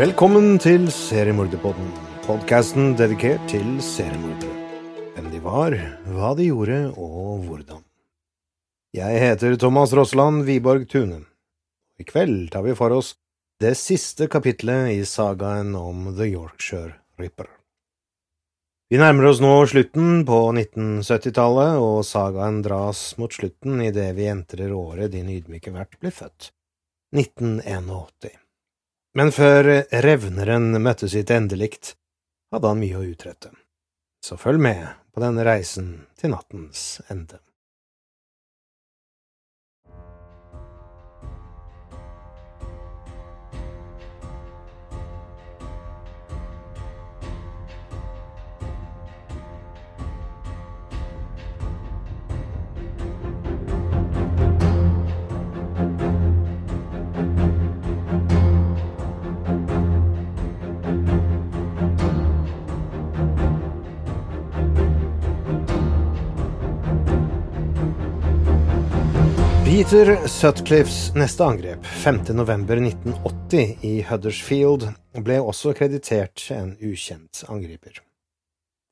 Velkommen til Seriemorderpodden, podkasten dedikert til seriemordere. Hvem de var, hva de gjorde og hvordan. Jeg heter Thomas Rosseland Wiborg Tune. I kveld tar vi for oss det siste kapitlet i sagaen om The Yorkshire Ripper. Vi nærmer oss nå slutten på 1970-tallet, og sagaen dras mot slutten idet vi entrer året din ydmyke vert blir født, 1981. Men før revneren møtte sitt endelikt, hadde han mye å utrette. Så følg med på denne reisen til nattens ende. Peter Sutcliffes neste angrep, 5. november 1980 i Huddersfield, ble også kreditert en ukjent angriper.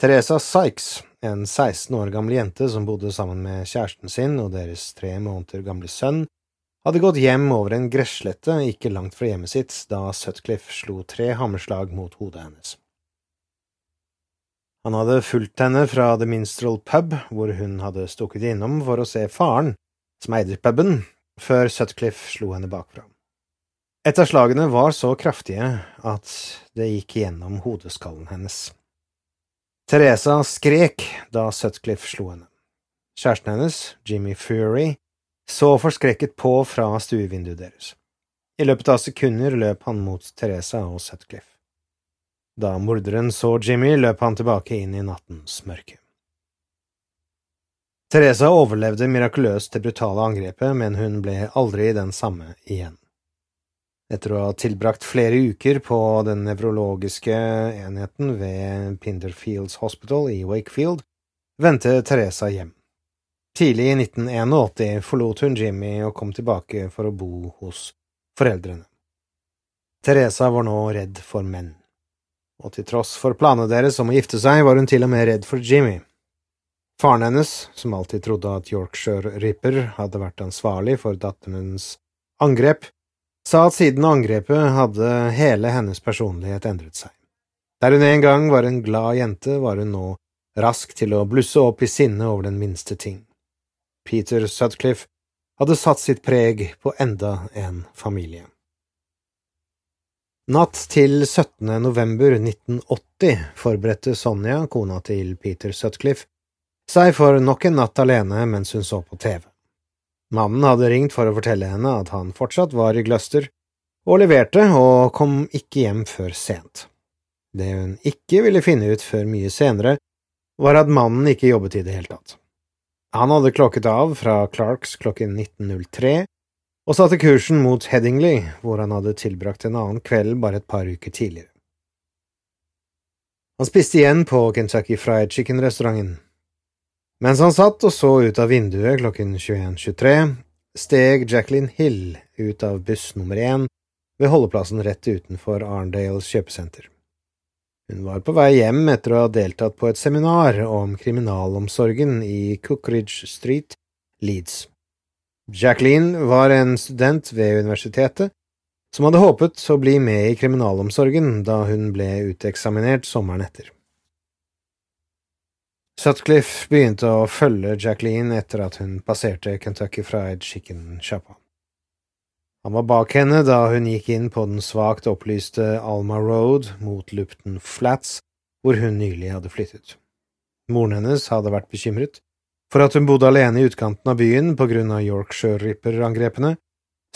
Teresa Sykes, en 16 år gammel jente som bodde sammen med kjæresten sin og deres tre måneder gamle sønn, hadde gått hjem over en gresslette ikke langt fra hjemmet sitt da Sutcliffe slo tre hammerslag mot hodet hennes. Han hadde fulgt henne fra The Minstrel pub, hvor hun hadde stukket innom for å se faren, som eide puben, før Sutcliffe slo henne bakfra. Et av slagene var så kraftige at det gikk gjennom hodeskallen hennes. Teresa skrek da Sutcliffe slo henne. Kjæresten hennes, Jimmy Fury, så forskrekket på fra stuevinduet deres. I løpet av sekunder løp han mot Teresa og Sutcliffe. Da morderen så Jimmy, løp han tilbake inn i nattens mørke. Teresa overlevde mirakuløst det brutale angrepet, men hun ble aldri den samme igjen. Etter å ha tilbrakt flere uker på den nevrologiske enheten ved Pinderfields Hospital i Wakefield, vendte Teresa hjem. Tidlig i 1981 forlot hun Jimmy og kom tilbake for å bo hos foreldrene. Teresa var nå redd for menn, og til tross for planene deres om å gifte seg, var hun til og med redd for Jimmy. Faren hennes, som alltid trodde at Yorkshire Ripper hadde vært ansvarlig for datterens angrep, sa at siden angrepet hadde hele hennes personlighet endret seg. Der hun en gang var en glad jente, var hun nå rask til å blusse opp i sinne over den minste ting. Peter Sutcliffe hadde satt sitt preg på enda en familie. Natt til 17. november 1980 forberedte Sonja, kona til Peter Sutcliffe, seg for nok en natt alene mens hun så på TV. Mannen hadde ringt for å fortelle henne at han fortsatt var i Gloucester, og leverte og kom ikke hjem før sent. Det hun ikke ville finne ut før mye senere, var at mannen ikke jobbet i det hele tatt. Han hadde klokket av fra Clarks klokken 19.03 og satte kursen mot Headingley, hvor han hadde tilbrakt en annen kveld bare et par uker tidligere. Han spiste igjen på Kentucky Fried Chicken-restauranten. Mens han satt og så ut av vinduet klokken 21.23, steg Jacqueline Hill ut av buss nummer én ved holdeplassen rett utenfor Arndales kjøpesenter. Hun var på vei hjem etter å ha deltatt på et seminar om kriminalomsorgen i Cookridge Street, Leeds. Jacqueline var en student ved universitetet som hadde håpet å bli med i kriminalomsorgen da hun ble uteksaminert sommeren etter. Sutcliffe begynte å følge Jacqueline etter at hun passerte Kentucky Fried Chicken-sjappa. Han var bak henne da hun gikk inn på den svakt opplyste Alma Road mot Lupton Flats, hvor hun nylig hadde flyttet. Moren hennes hadde vært bekymret for at hun bodde alene i utkanten av byen på grunn av Yorkshire-ripper-angrepene,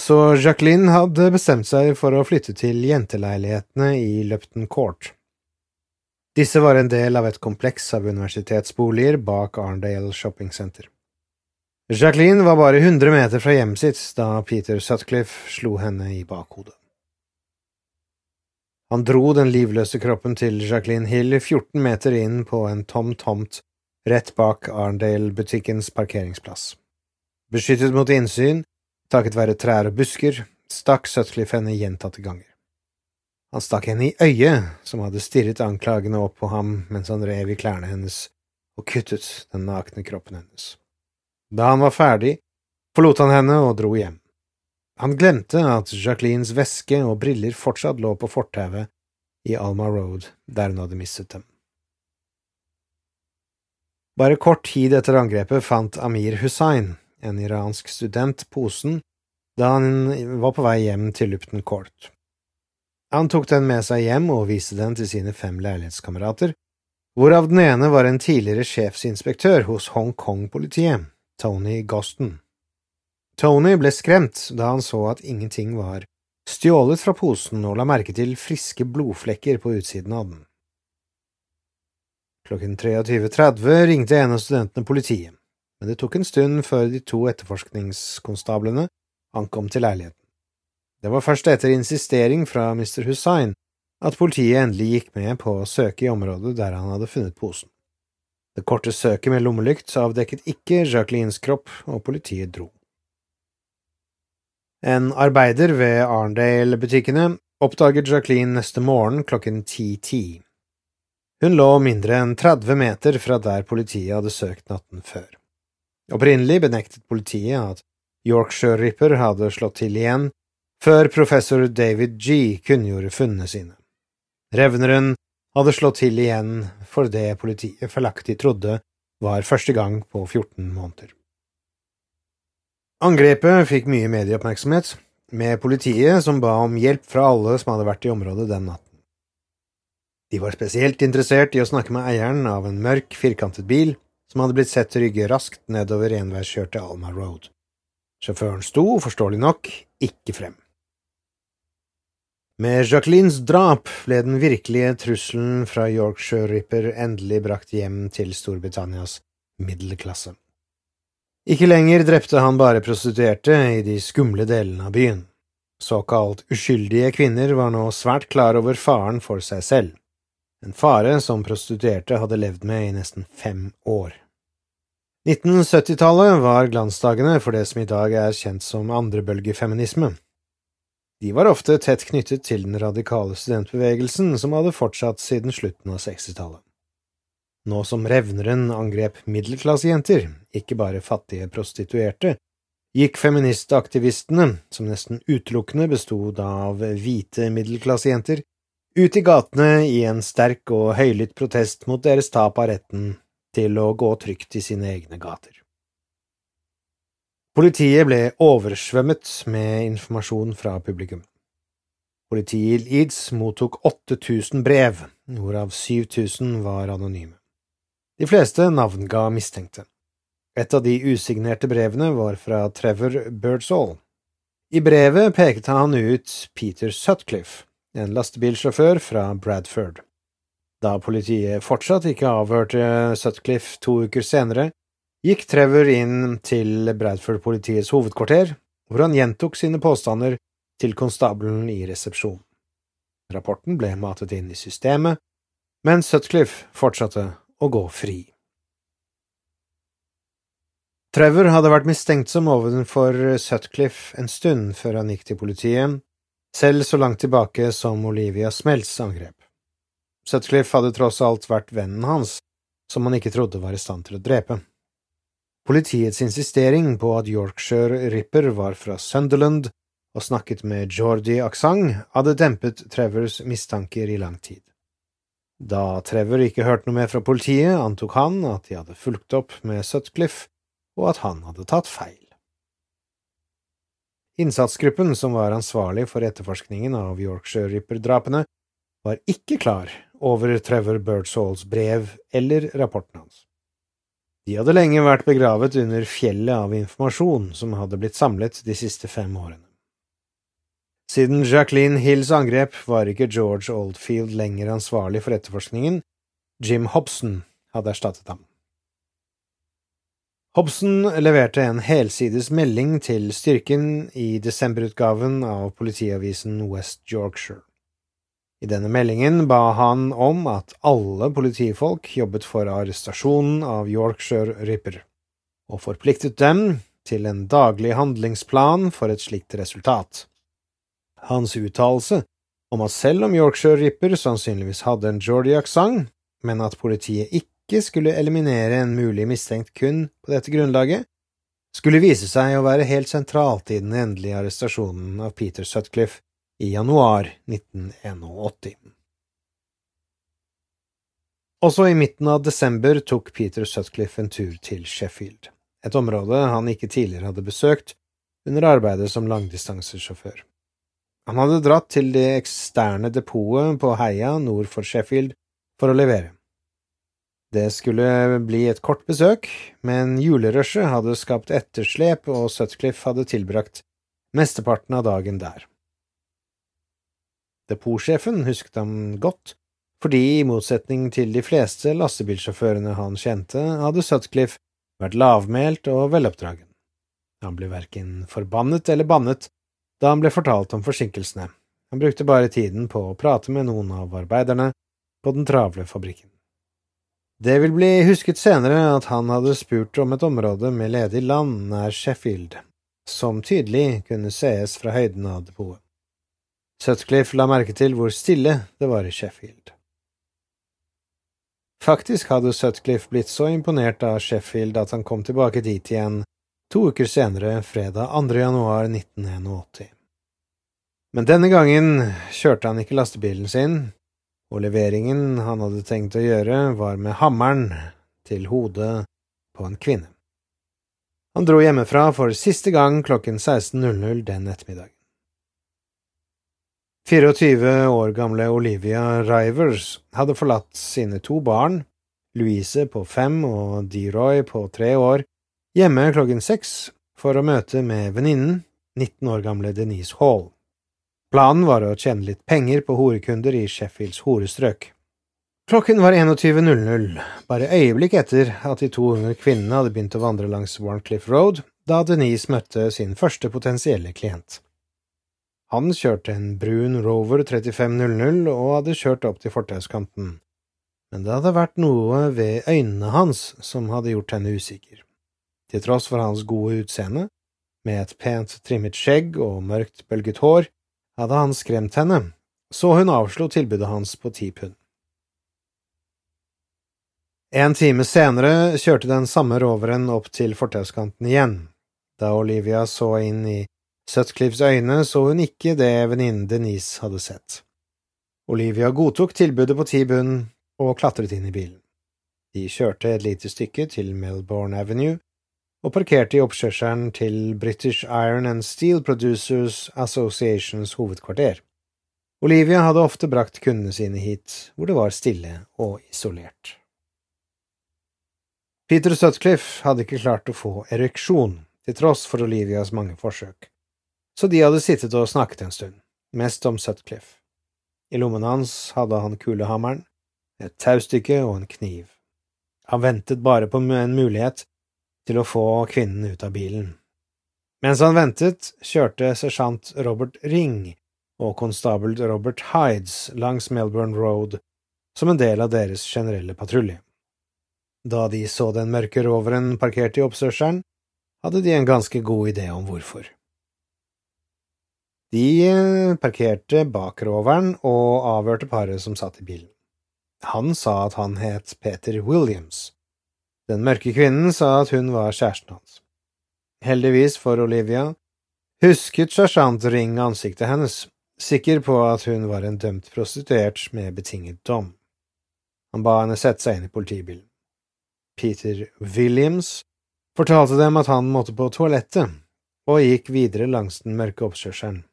så Jacqueline hadde bestemt seg for å flytte til jenteleilighetene i Lupton Court. Disse var en del av et kompleks av universitetsboliger bak Arndale Shopping Center. Jacqueline var bare 100 meter fra hjemmet sitt da Peter Sutcliffe slo henne i bakhodet. Han dro den livløse kroppen til Jacqueline Hill 14 meter inn på en tom tomt rett bak Arndale-butikkens parkeringsplass. Beskyttet mot innsyn, takket være trær og busker, stakk Sutcliffe henne gjentatte ganger. Han stakk henne i øyet, som hadde stirret anklagende opp på ham mens han rev i klærne hennes og kuttet den nakne kroppen hennes. Da han var ferdig, forlot han henne og dro hjem. Han glemte at Jacquelines veske og briller fortsatt lå på fortauet i Alma Road, der hun hadde mistet dem. Bare kort tid etter angrepet fant Amir Hussain, en iransk student, posen da han var på vei hjem til Lupton Court. Han tok den med seg hjem og viste den til sine fem leilighetskamerater, hvorav den ene var en tidligere sjefsinspektør hos Hongkong-politiet, Tony Goston. Tony ble skremt da han så at ingenting var stjålet fra posen og la merke til friske blodflekker på utsiden av den. Klokken 23.30 ringte en av studentene politiet, men det tok en stund før de to etterforskningskonstablene ankom til leiligheten. Det var først etter insistering fra Mr. Hussain at politiet endelig gikk med på å søke i området der han hadde funnet posen. Det korte søket med lommelykt avdekket ikke Jacquelines kropp, og politiet dro. En arbeider ved Arndale-butikkene oppdaget Jacqueline neste morgen klokken 10.10. Hun lå mindre enn 30 meter fra der politiet hadde søkt natten før. Opprinnelig benektet politiet at Yorkshire Ripper hadde slått til igjen før professor David G. kunngjorde funnene sine. Revneren hadde slått til igjen for det politiet feilaktig trodde var første gang på 14 måneder. Angrepet fikk mye medieoppmerksomhet, med politiet som ba om hjelp fra alle som hadde vært i området den natten. De var spesielt interessert i å snakke med eieren av en mørk, firkantet bil som hadde blitt sett rygge raskt nedover enveiskjørte Alma Road. Sjåføren sto, forståelig nok, ikke frem. Med Jacquelines drap ble den virkelige trusselen fra Yorkshire Ripper endelig brakt hjem til Storbritannias middelklasse. Ikke lenger drepte han bare prostituerte i de skumle delene av byen. Såkalt uskyldige kvinner var nå svært klar over faren for seg selv, en fare som prostituerte hadde levd med i nesten fem år. 1970-tallet var glansdagene for det som i dag er kjent som andrebølgefeminisme. De var ofte tett knyttet til den radikale studentbevegelsen som hadde fortsatt siden slutten av 60-tallet. Nå som revneren angrep middelklassejenter, ikke bare fattige prostituerte, gikk feministaktivistene, som nesten utelukkende bestod av hvite middelklassejenter, ut i gatene i en sterk og høylytt protest mot deres tap av retten til å gå trygt i sine egne gater. Politiet ble oversvømmet med informasjon fra publikum. Politiet i Leeds mottok 8000 brev, hvorav 7000 var anonyme. De fleste navnga mistenkte. Et av de usignerte brevene var fra Trevor Birdsall. I brevet pekte han ut Peter Sutcliffe, en lastebilsjåfør fra Bradford. Da politiet fortsatt ikke avhørte Sutcliffe to uker senere, gikk Trevor inn til Bradford-politiets hovedkvarter, hvor han gjentok sine påstander til konstabelen i resepsjon. Rapporten ble matet inn i systemet, men Sutcliffe fortsatte å gå fri. Trevor hadde vært mistenksom overfor Sutcliffe en stund før han gikk til politiet, selv så langt tilbake som Olivia Smells angrep. Sutcliffe hadde tross alt vært vennen hans, som han ikke trodde var i stand til å drepe. Politiets insistering på at Yorkshire Ripper var fra Sunderland og snakket med Geordie aksent, hadde dempet Trevors mistanker i lang tid. Da Trevor ikke hørte noe mer fra politiet, antok han at de hadde fulgt opp med Sutcliffe, og at han hadde tatt feil. Innsatsgruppen som var ansvarlig for etterforskningen av Yorkshire Ripper-drapene, var ikke klar over Trevor Birdshalls brev eller rapporten hans. De hadde lenge vært begravet under fjellet av informasjon som hadde blitt samlet de siste fem årene. Siden Jacqueline Hills angrep var ikke George Oldfield lenger ansvarlig for etterforskningen, Jim Hobson hadde erstattet ham. Hobson leverte en helsides melding til styrken i desemberutgaven av politiavisen West Yorkshire. I denne meldingen ba han om at alle politifolk jobbet for arrestasjonen av Yorkshire Ripper, og forpliktet dem til en daglig handlingsplan for et slikt resultat. Hans uttalelse om at selv om Yorkshire Ripper sannsynligvis hadde en Geordie-aksent, men at politiet ikke skulle eliminere en mulig mistenkt kun på dette grunnlaget, skulle vise seg å være helt sentralt i den endelige arrestasjonen av Peter Sutcliffe i januar 1981. Også i midten av desember tok Peter Sutcliffe en tur til Sheffield, et område han ikke tidligere hadde besøkt under arbeidet som langdistansesjåfør. Han hadde dratt til det eksterne depotet på Heia nord for Sheffield for å levere. Det skulle bli et kort besøk, men julerushet hadde skapt etterslep, og Sutcliffe hadde tilbrakt mesteparten av dagen der. Depotsjefen husket ham godt, fordi i motsetning til de fleste lastebilsjåførene han kjente, hadde Sutcliffe vært lavmælt og veloppdragen. Han ble verken forbannet eller bannet da han ble fortalt om forsinkelsene, han brukte bare tiden på å prate med noen av arbeiderne på den travle fabrikken. Det vil bli husket senere at han hadde spurt om et område med ledig land nær Sheffield, som tydelig kunne sees fra høyden av depotet. Sutcliffe la merke til hvor stille det var i Sheffield. Faktisk hadde Sutcliffe blitt så imponert av Sheffield at han kom tilbake dit igjen to uker senere, fredag 2. januar 1981. Men denne gangen kjørte han ikke lastebilen sin, og leveringen han hadde tenkt å gjøre, var med hammeren til hodet på en kvinne. Han dro hjemmefra for siste gang klokken 16.00 den ettermiddagen. 24 år gamle Olivia Rivers hadde forlatt sine to barn, Louise på fem og Deroy på tre år, hjemme klokken seks for å møte med venninnen, 19 år gamle Denise Hall. Planen var å tjene litt penger på horekunder i Sheffields horestrøk. Klokken var 21.00, bare øyeblikk etter at de to unge kvinnene hadde begynt å vandre langs Warncliffe Road, da Denise møtte sin første potensielle klient. Han kjørte en brun Rover 3500 og hadde kjørt opp til fortauskanten, men det hadde vært noe ved øynene hans som hadde gjort henne usikker. Til tross for hans gode utseende, med et pent trimmet skjegg og mørkt bølget hår, hadde han skremt henne, så hun avslo tilbudet hans på ti pund. En time senere kjørte den samme roveren opp til fortauskanten igjen. Da Olivia så inn i Sutcliffes øyne, så hun ikke det venninnen Denise hadde sett. Olivia godtok tilbudet på ti pund og klatret inn i bilen. De kjørte et lite stykke til Melbourne Avenue og parkerte i oppkjørselen til British Iron and Steel Producers Associations hovedkvarter. Olivia hadde ofte brakt kundene sine hit, hvor det var stille og isolert. Peter Sutcliffe hadde ikke klart å få ereksjon, til tross for Olivias mange forsøk, så de hadde sittet og snakket en stund, mest om Sutcliffe. I lommen hans hadde han kulehammeren, et taustykke og en kniv. Han ventet bare på en mulighet til å få kvinnen ut av bilen. Mens han ventet, kjørte sersjant Robert Ring og konstabel Robert Hides langs Melbourne Road som en del av deres generelle patrulje. Da de så den mørke roveren parkert i oppkjørselen, hadde de en ganske god idé om hvorfor. De eh, parkerte bak roveren og avhørte paret som satt i bilen. Han sa at han het Peter Williams, den mørke kvinnen sa at hun var kjæresten hans. Heldigvis for Olivia husket sersjant Ring ansiktet hennes, sikker på at hun var en dømt prostituert med betinget dom. Han ba henne sette seg inn i politibilen. Peter Williams fortalte dem at han måtte på toalettet, og gikk videre langs den mørke oppkjørselen.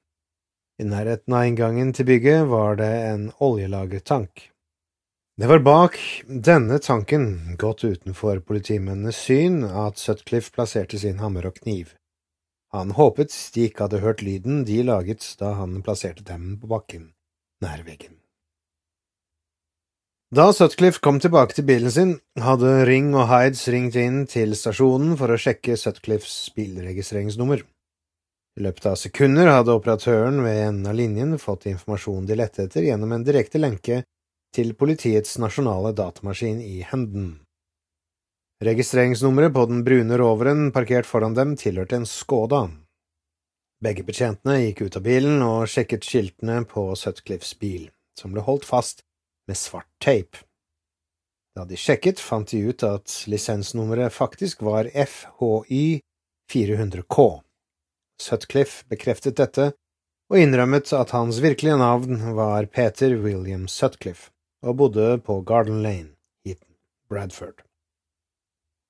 I nærheten av inngangen til bygget var det en oljelagertank. Det var bak denne tanken, godt utenfor politimennenes syn, at Sutcliffe plasserte sin hammer og kniv. Han håpet de ikke hadde hørt lyden de laget da han plasserte dem på bakken, nær veggen. Da Sutcliffe kom tilbake til bilen sin, hadde Ring og Hides ringt inn til stasjonen for å sjekke Sutcliffes bilregistreringsnummer. I løpet av sekunder hadde operatøren ved enden av linjen fått informasjonen de lette etter gjennom en direkte lenke til politiets nasjonale datamaskin i Henden. Registreringsnummeret på den brune roveren parkert foran dem tilhørte en Skoda. Begge betjentene gikk ut av bilen og sjekket skiltene på Sutcliffs bil, som ble holdt fast med svart teip. Da de sjekket, fant de ut at lisensnummeret faktisk var FHY 400K. Sutcliffe bekreftet dette og innrømmet at hans virkelige navn var Peter William Sutcliffe og bodde på Garden Lane, Heaton, Bradford.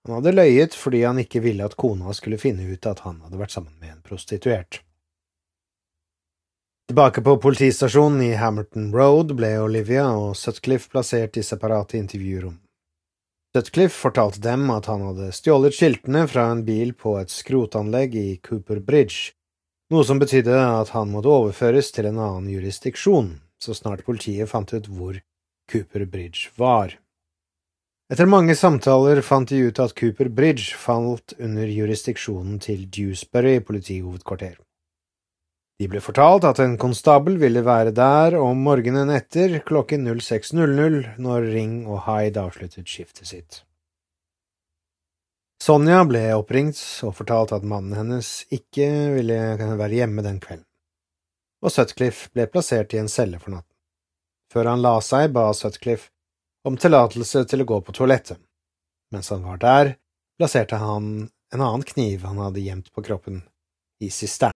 Han hadde løyet fordi han ikke ville at kona skulle finne ut at han hadde vært sammen med en prostituert. Tilbake på politistasjonen i Hamilton Road ble Olivia og Sutcliffe plassert i separate intervjurom. Sutcliffe fortalte dem at han hadde stjålet skiltene fra en bil på et skrotanlegg i Cooper Bridge, noe som betydde at han måtte overføres til en annen jurisdiksjon så snart politiet fant ut hvor Cooper Bridge var. Etter mange samtaler fant de ut at Cooper Bridge falt under jurisdiksjonen til Dewsbury politihovedkvarter. De ble fortalt at en konstabel ville være der om morgenen etter klokken 06.00 når Ring og Hyde avsluttet skiftet sitt. Sonja ble oppringt og fortalt at mannen hennes ikke ville være hjemme den kvelden, og Sutcliffe ble plassert i en celle for natten. Før han la seg, ba Sutcliffe om tillatelse til å gå på toalettet. Mens han var der, plasserte han en annen kniv han hadde gjemt på kroppen, i sisternen.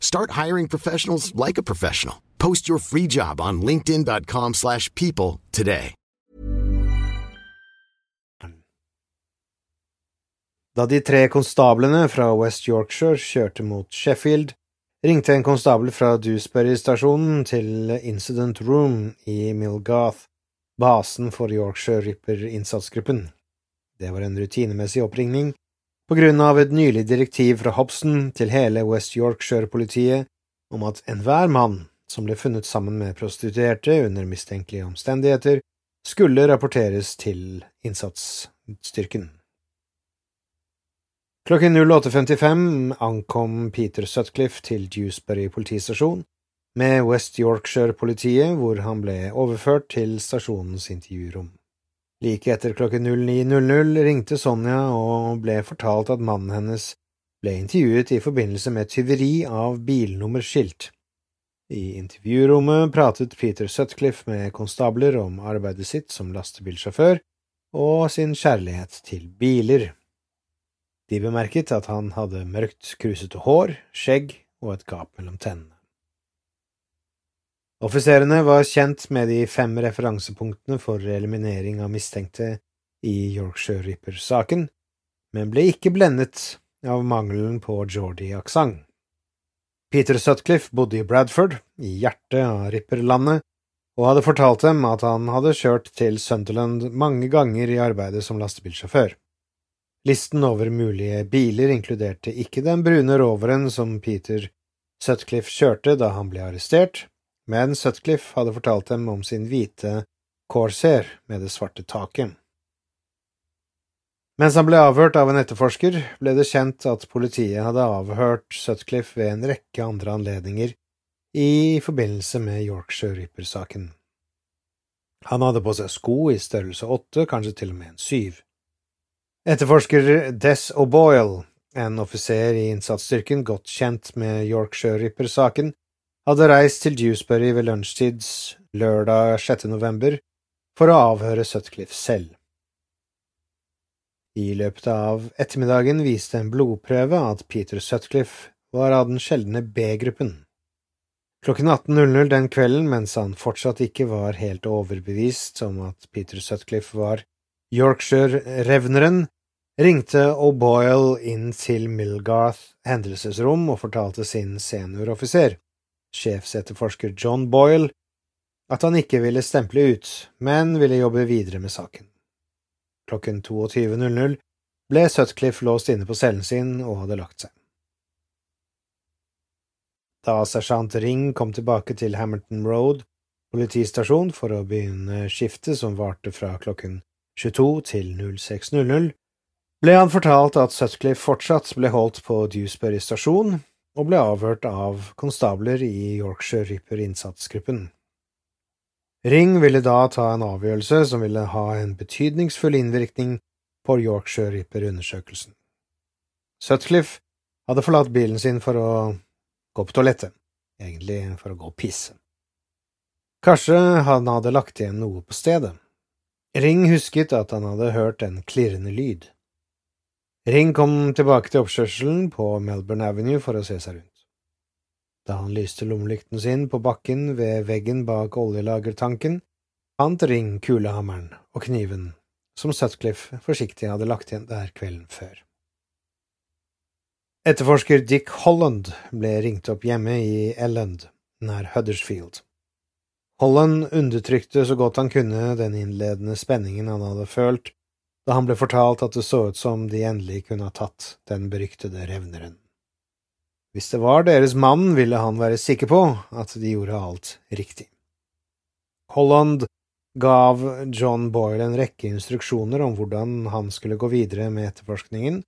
Start hiring professionals like a professional. Post your free job on linkedin.com/people slash people today. Da de tre konstablene fra West Yorkshire kjørte mot Sheffield, ringte en konstabel fra Dewsbury-stasjonen til Incident Room i Milgath, basen for Yorkshire Ripper-innsatsgruppen. Det var en rutinemessig oppringning på grunn av et nylig direktiv fra Hobson til hele West Yorkshire-politiet om at enhver mann som ble funnet sammen med prostituerte under mistenkelige omstendigheter, skulle rapporteres til innsatsstyrken. Klokken 08.55 ankom Peter Sutcliffe til Dewsbury politistasjon med West Yorkshire-politiet, hvor han ble overført til stasjonens intervjurom. Like etter klokken 09.00 ringte Sonja og ble fortalt at mannen hennes ble intervjuet i forbindelse med tyveri av bilnummerskilt. I intervjurommet pratet Peter Sutcliffe med konstabler om arbeidet sitt som lastebilsjåfør og sin kjærlighet til biler. De bemerket at han hadde mørkt, krusete hår, skjegg og et gap mellom tennene. Offiserene var kjent med de fem referansepunktene for eliminering av mistenkte i Yorkshire Ripper-saken, men ble ikke blendet av mangelen på Geordie-aksent. Peter Sutcliffe bodde i Bradford, i hjertet av Ripper-landet, og hadde fortalt dem at han hadde kjørt til Sunderland mange ganger i arbeidet som lastebilsjåfør. Listen over mulige biler inkluderte ikke den brune roveren som Peter Sutcliffe kjørte da han ble arrestert, men Sutcliffe hadde fortalt dem om sin hvite Corsair med det svarte taket. Mens han ble avhørt av en etterforsker, ble det kjent at politiet hadde avhørt Sutcliffe ved en rekke andre anledninger i forbindelse med Yorkshire Ripper-saken. Han hadde på seg sko i størrelse åtte, kanskje til og med en syv. Etterforsker Des O'Boyle, en offiser i innsatsstyrken godt kjent med Yorkshire Ripper-saken, hadde reist til Dewsbury ved lunsjtids lørdag 6. november for å avhøre Sutcliffe selv. I løpet av ettermiddagen viste en blodprøve at Peter Sutcliffe var av den sjeldne B-gruppen. Klokken 18.00 den kvelden, mens han fortsatt ikke var helt overbevist om at Peter Sutcliffe var Yorkshire-revneren, ringte O'Boyle inn til Milgarth hendelsesrom og fortalte sin senioroffiser, sjefsetterforsker John Boyle, at han ikke ville stemple ut, men ville jobbe videre med saken. Klokken 22.00 ble Sutcliffe låst inne på cellen sin og hadde lagt seg. Da sersjant Ring kom tilbake til Hamilton Road politistasjon for å begynne skiftet som varte fra klokken 22 til 06.00, ble han fortalt at Sutcliffe fortsatt ble holdt på Dewsbury stasjon og ble avhørt av konstabler i Yorkshire Ripper innsatsgruppen. Ring ville da ta en avgjørelse som ville ha en betydningsfull innvirkning på Yorkshire Ripper-undersøkelsen. Sutcliffe hadde forlatt bilen sin for å gå på toalettet, egentlig for å gå og pisse. Kanskje han hadde lagt igjen noe på stedet. Ring husket at han hadde hørt en klirrende lyd. Ring kom tilbake til oppkjørselen på Melbourne Avenue for å se seg rundt. Da han lyste lommelykten sin på bakken ved veggen bak oljelagertanken, fant Ring kulehammeren og kniven som Sutcliffe forsiktig hadde lagt igjen der kvelden før. Etterforsker Dick Holland ble ringt opp hjemme i Elland, nær Huddersfield. Holland undertrykte så godt han kunne den innledende spenningen han hadde følt da han ble fortalt at det så ut som de endelig kunne ha tatt den beryktede revneren. Hvis det var deres mann, ville han være sikker på at de gjorde alt riktig. Holland gav John Boyle en rekke instruksjoner om hvordan han skulle gå videre med etterforskningen,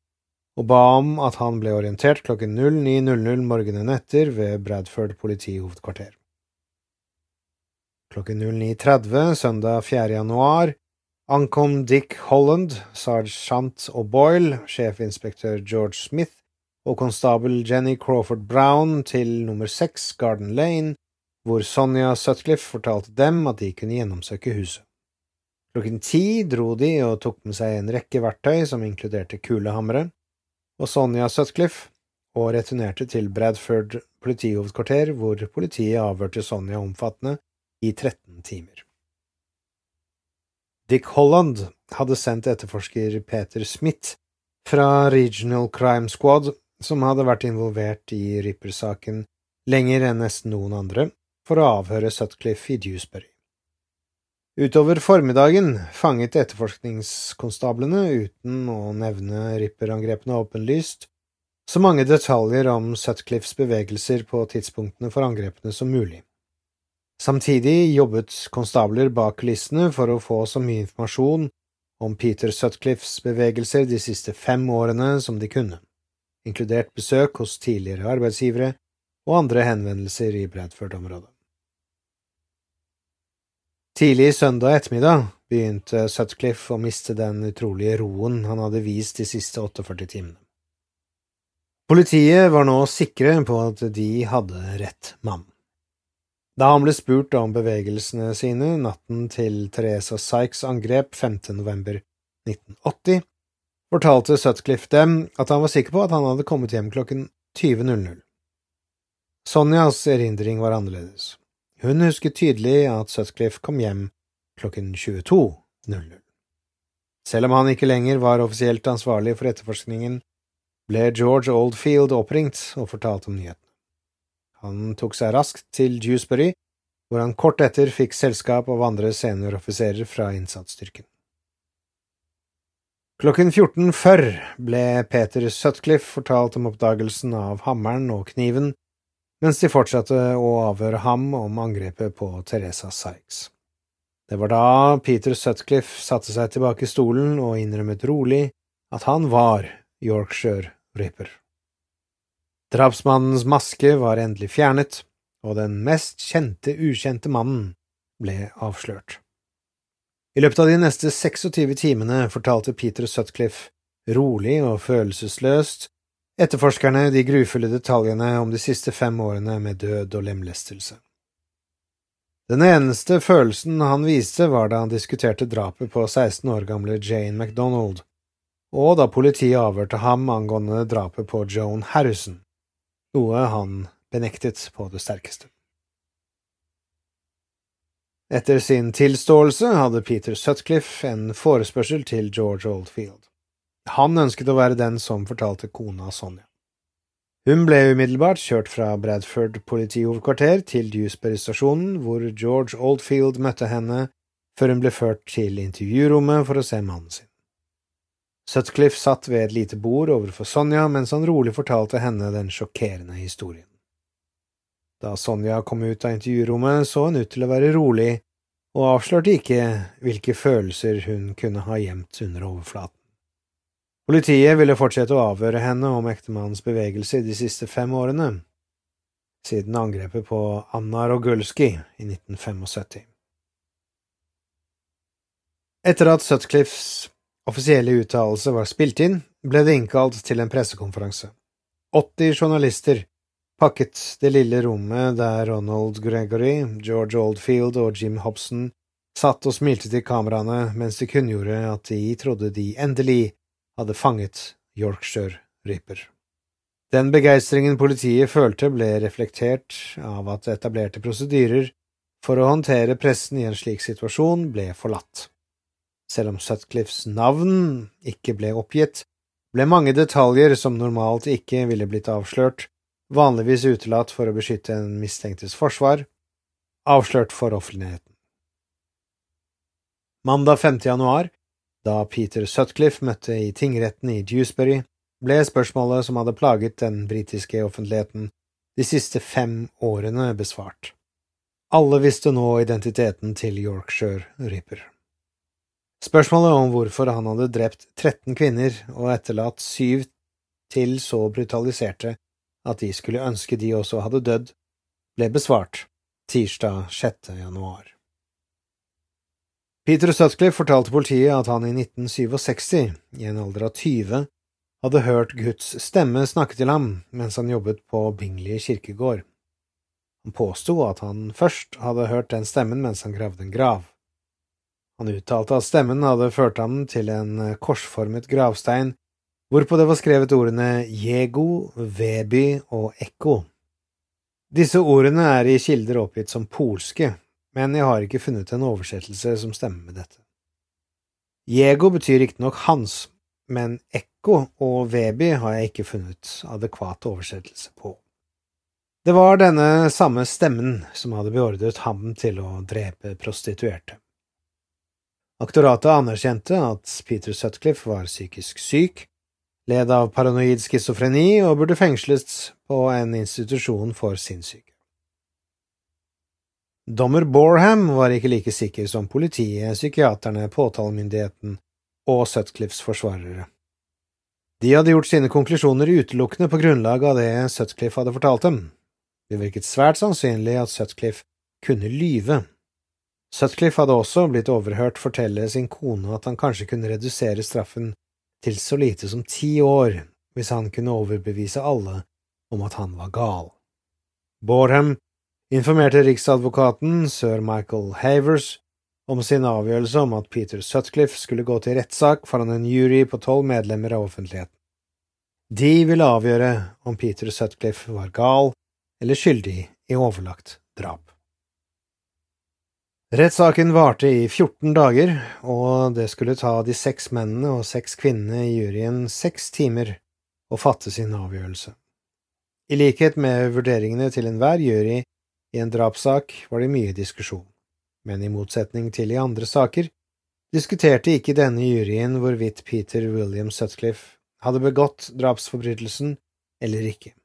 og ba om at han ble orientert klokken 09.00 morgenen etter ved Bradford politihovedkvarter. Klokken 09.30 søndag 4. januar ankom Dick Holland, sersjant O'Boyle, sjefinspektør George Smith og konstabel Jenny Crawford Brown til nummer seks Garden Lane, hvor Sonja Sutcliffe fortalte dem at de kunne gjennomsøke huset. Klokken ti dro de og tok med seg en rekke verktøy som inkluderte kulehammere, og Sonja Sutcliffe, og returnerte til Bradford politihovedkvarter, hvor politiet avhørte Sonja omfattende i 13 timer. Dick Holland hadde sendt etterforsker Peter Smith fra Regional Crime Squad som hadde vært involvert i Ripper-saken lenger enn nesten noen andre, for å avhøre Sutcliffe i Dewsbury. Utover formiddagen fanget etterforskningskonstablene, uten å nevne Ripper-angrepene åpenlyst, så mange detaljer om Sutcliffes bevegelser på tidspunktene for angrepene som mulig. Samtidig jobbet konstabler bak kulissene for å få så mye informasjon om Peter Sutcliffes bevegelser de siste fem årene som de kunne inkludert besøk hos tidligere arbeidsgivere og andre henvendelser i Bradford-området. Tidlig søndag ettermiddag begynte Sutcliffe å miste den utrolige roen han hadde vist de siste 48 timene. Politiet var nå sikre på at de hadde rett mann. Da han ble spurt om bevegelsene sine natten til Teresa Sykes angrep 5. november 1980, fortalte Sutcliffe dem at han var sikker på at han hadde kommet hjem klokken 20.00. Sonjas erindring var annerledes. Hun husket tydelig at Sutcliffe kom hjem klokken 22.00. Selv om han ikke lenger var offisielt ansvarlig for etterforskningen, ble George Oldfield oppringt og fortalt om nyhetene. Han tok seg raskt til Dewsbury, hvor han kort etter fikk selskap av andre senioroffiserer fra innsatsstyrken. Klokken 14.40 ble Peter Sutcliffe fortalt om oppdagelsen av hammeren og kniven, mens de fortsatte å avhøre ham om angrepet på Teresa Sykes. Det var da Peter Sutcliffe satte seg tilbake i stolen og innrømmet rolig at han var Yorkshire Ripper. Drapsmannens maske var endelig fjernet, og den mest kjente ukjente mannen ble avslørt. I løpet av de neste 26 timene fortalte Peter Sutcliffe, rolig og følelsesløst, etterforskerne de grufulle detaljene om de siste fem årene med død og lemlestelse. Den eneste følelsen han viste, var da han diskuterte drapet på 16 år gamle Jane MacDonald, og da politiet avhørte ham angående drapet på Joan Harrison, noe han benektet på det sterkeste. Etter sin tilståelse hadde Peter Sutcliffe en forespørsel til George Oldfield. Han ønsket å være den som fortalte kona Sonja. Hun ble umiddelbart kjørt fra Bradford politihovedkvarter til Dewsbury-stasjonen, hvor George Oldfield møtte henne før hun ble ført til intervjurommet for å se mannen sin. Sutcliffe satt ved et lite bord overfor Sonja mens han rolig fortalte henne den sjokkerende historien. Da Sonja kom ut av intervjurommet, så hun ut til å være rolig og avslørte ikke hvilke følelser hun kunne ha gjemt under overflaten. Politiet ville fortsette å avhøre henne om ektemannens bevegelse de siste fem årene, siden angrepet på Anna Rogulski i 1975. Etter at Sutcliffes offisielle uttalelse var spilt inn, ble det innkalt til en pressekonferanse. 80 journalister pakket det lille rommet der Ronald Gregory, George Oldfield og Jim Hobson satt og smilte til kameraene mens de kunngjorde at de trodde de endelig hadde fanget Yorkshire Ripper. Den begeistringen politiet følte, ble reflektert av at etablerte prosedyrer for å håndtere pressen i en slik situasjon ble forlatt. Selv om Sutcliffes navn ikke ble oppgitt, ble mange detaljer som normalt ikke ville blitt avslørt, vanligvis utelatt for å beskytte en mistenktes forsvar, avslørt for offentligheten. Mandag 5. januar da Peter Sutcliffe møtte i tingretten i Dewsbury, ble spørsmålet som hadde plaget den britiske offentligheten de siste fem årene, besvart. Alle visste nå identiteten til Yorkshire Ripper. Spørsmålet om hvorfor han hadde drept 13 kvinner og etterlatt syv til så brutaliserte at de skulle ønske de også hadde dødd, ble besvart tirsdag 6. januar. Peter Sutcliffe fortalte politiet at han i 1967, i en alder av 20, hadde hørt Guds stemme snakke til ham mens han jobbet på Bingley kirkegård. Han påsto at han først hadde hørt den stemmen mens han gravde en grav. Han uttalte at stemmen hadde ført ham til en korsformet gravstein, hvorpå det var skrevet ordene Jego, Veby og Ekko. Disse ordene er i kilder oppgitt som polske, men jeg har ikke funnet en oversettelse som stemmer med dette. Jego betyr riktignok hans, men ekko og Veby har jeg ikke funnet adekvat oversettelse på. Det var denne samme stemmen som hadde beordret ham til å drepe prostituerte. Aktoratet anerkjente at Peter Sutcliffe var psykisk syk, led av paranoid schizofreni og burde fengsles på en institusjon for sinnssyke. Dommer Borham var ikke like sikker som politiet, psykiaterne, påtalemyndigheten og Sutcliffes forsvarere. De hadde gjort sine konklusjoner utelukkende på grunnlag av det Sutcliffe hadde fortalt dem. Det virket svært sannsynlig at Sutcliffe kunne lyve. Sutcliffe hadde også blitt overhørt fortelle sin kone at han kanskje kunne redusere straffen til så lite som ti år hvis han kunne overbevise alle om at han var gal. Boreham informerte riksadvokaten sir Michael Havers om sin avgjørelse om at Peter Sutcliffe skulle gå til rettssak foran en jury på tolv medlemmer av offentligheten. De ville avgjøre om Peter Sutcliffe var gal eller skyldig i overlagt drap. Rettssaken varte i 14 dager, og det skulle ta de seks mennene og seks kvinnene i juryen seks timer å fatte sin avgjørelse. I likhet med vurderingene til enhver jury i en drapssak var det mye diskusjon, men i motsetning til i andre saker diskuterte ikke denne juryen hvorvidt Peter William Sutcliffe hadde begått drapsforbrytelsen eller ikke.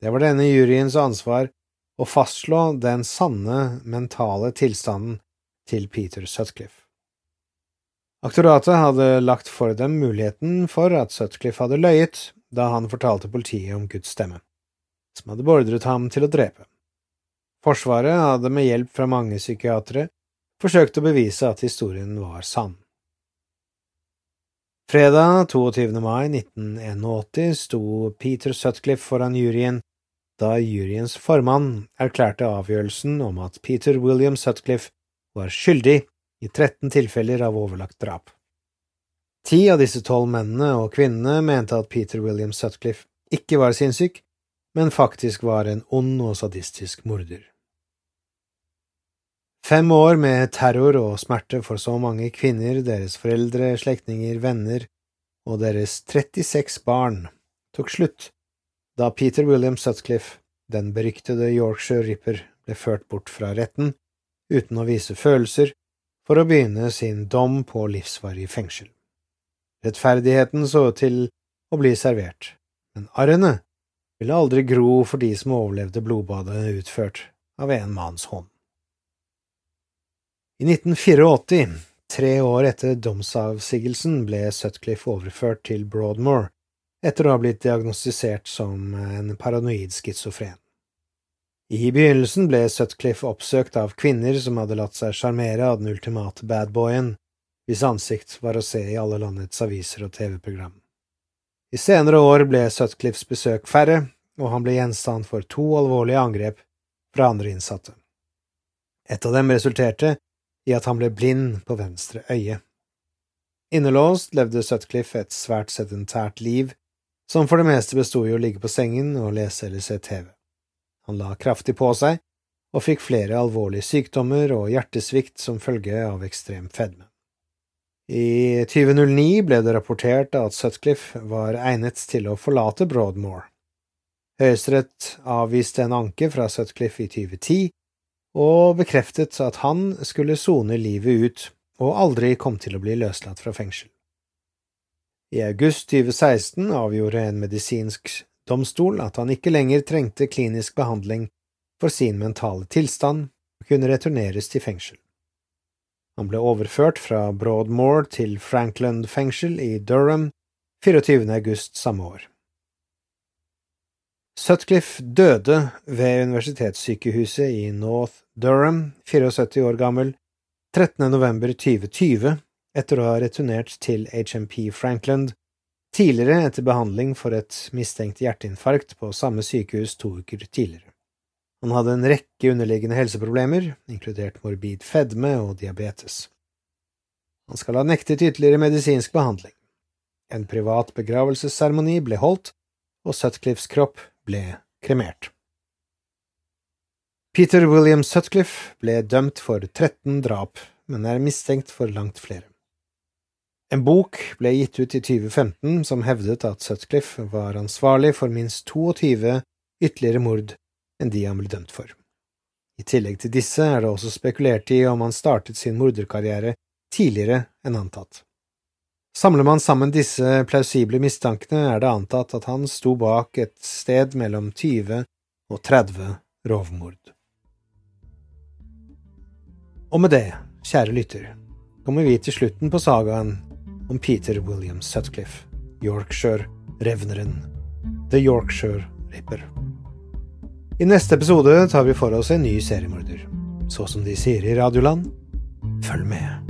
Det var denne juryens ansvar å fastslå den sanne mentale tilstanden til Peter Sutcliffe. Aktoratet hadde lagt for dem muligheten for at Sutcliffe hadde løyet da han fortalte politiet om Guds stemme, som hadde beordret ham til å drepe. Forsvaret hadde med hjelp fra mange psykiatere forsøkt å bevise at historien var sann. Fredag 22. mai 1981 sto Peter Sutcliffe foran juryen da juryens formann erklærte avgjørelsen om at Peter William Sutcliffe var skyldig i 13 tilfeller av overlagt drap. Ti av disse tolv mennene og kvinnene mente at Peter William Sutcliffe ikke var sinnssyk, men faktisk var en ond og sadistisk morder. Fem år med terror og smerte for så mange kvinner, deres foreldre, slektninger, venner og deres 36 barn tok slutt da Peter William Sutcliffe, den beryktede Yorkshire Ripper, ble ført bort fra retten uten å vise følelser for å begynne sin dom på livsvarig fengsel. Rettferdigheten så til å bli servert, men arrene ville aldri gro for de som overlevde blodbadet utført av en manns hånd. I 1984, tre år etter domsavsigelsen, ble Sutcliffe overført til Broadmoor, etter å ha blitt diagnostisert som en paranoid schizofren. I begynnelsen ble Sutcliffe oppsøkt av kvinner som hadde latt seg sjarmere av den ultimate badboyen, hvis ansikt var å se i alle landets aviser og TV-program. I senere år ble Sutcliffes besøk færre, og han ble gjenstand for to alvorlige angrep fra andre innsatte. Et av dem resulterte i at han ble blind på venstre øye. Innelåst levde Sutcliffe et svært sedentært liv som for det meste bestod i å ligge på sengen og lese eller se TV. Han la kraftig på seg og fikk flere alvorlige sykdommer og hjertesvikt som følge av ekstrem fedme. I 2009 ble det rapportert at Sutcliffe var egnet til å forlate Broadmoor. Høyesterett avviste en anke fra Sutcliffe i 2010 og bekreftet at han skulle sone livet ut og aldri kom til å bli løslatt fra fengsel. I august 2016 avgjorde en medisinsk domstol at han ikke lenger trengte klinisk behandling for sin mentale tilstand og kunne returneres til fengsel. Han ble overført fra Broadmoor til Frankland fengsel i Durham 24. august samme år. Sutcliffe døde ved universitetssykehuset i North Durham, 74 år gammel, 13. november 2020 etter å ha returnert til HMP Frankland, tidligere etter behandling for et mistenkt hjerteinfarkt på samme sykehus to uker tidligere. Han hadde en rekke underliggende helseproblemer, inkludert morbid fedme og diabetes. Han skal ha nektet ytterligere medisinsk behandling. En privat begravelsesseremoni ble holdt, og Sutcliffes kropp ble kremert. Peter William Sutcliffe ble dømt for 13 drap, men er mistenkt for langt flere. En bok ble gitt ut i 2015 som hevdet at Sutcliffe var ansvarlig for minst 22 ytterligere mord enn de han ble dømt for. I tillegg til disse er det også spekulert i om han startet sin morderkarriere tidligere enn antatt. Samler man sammen disse plausible mistankene, er det antatt at han sto bak et sted mellom 20 og 30 rovmord. Og med det, kjære lytter, kommer vi til slutten på sagaen om Peter William Sutcliffe, Yorkshire-revneren, The Yorkshire Ripper. I neste episode tar vi for oss en ny seriemorder. Så som de sier i Radioland, følg med.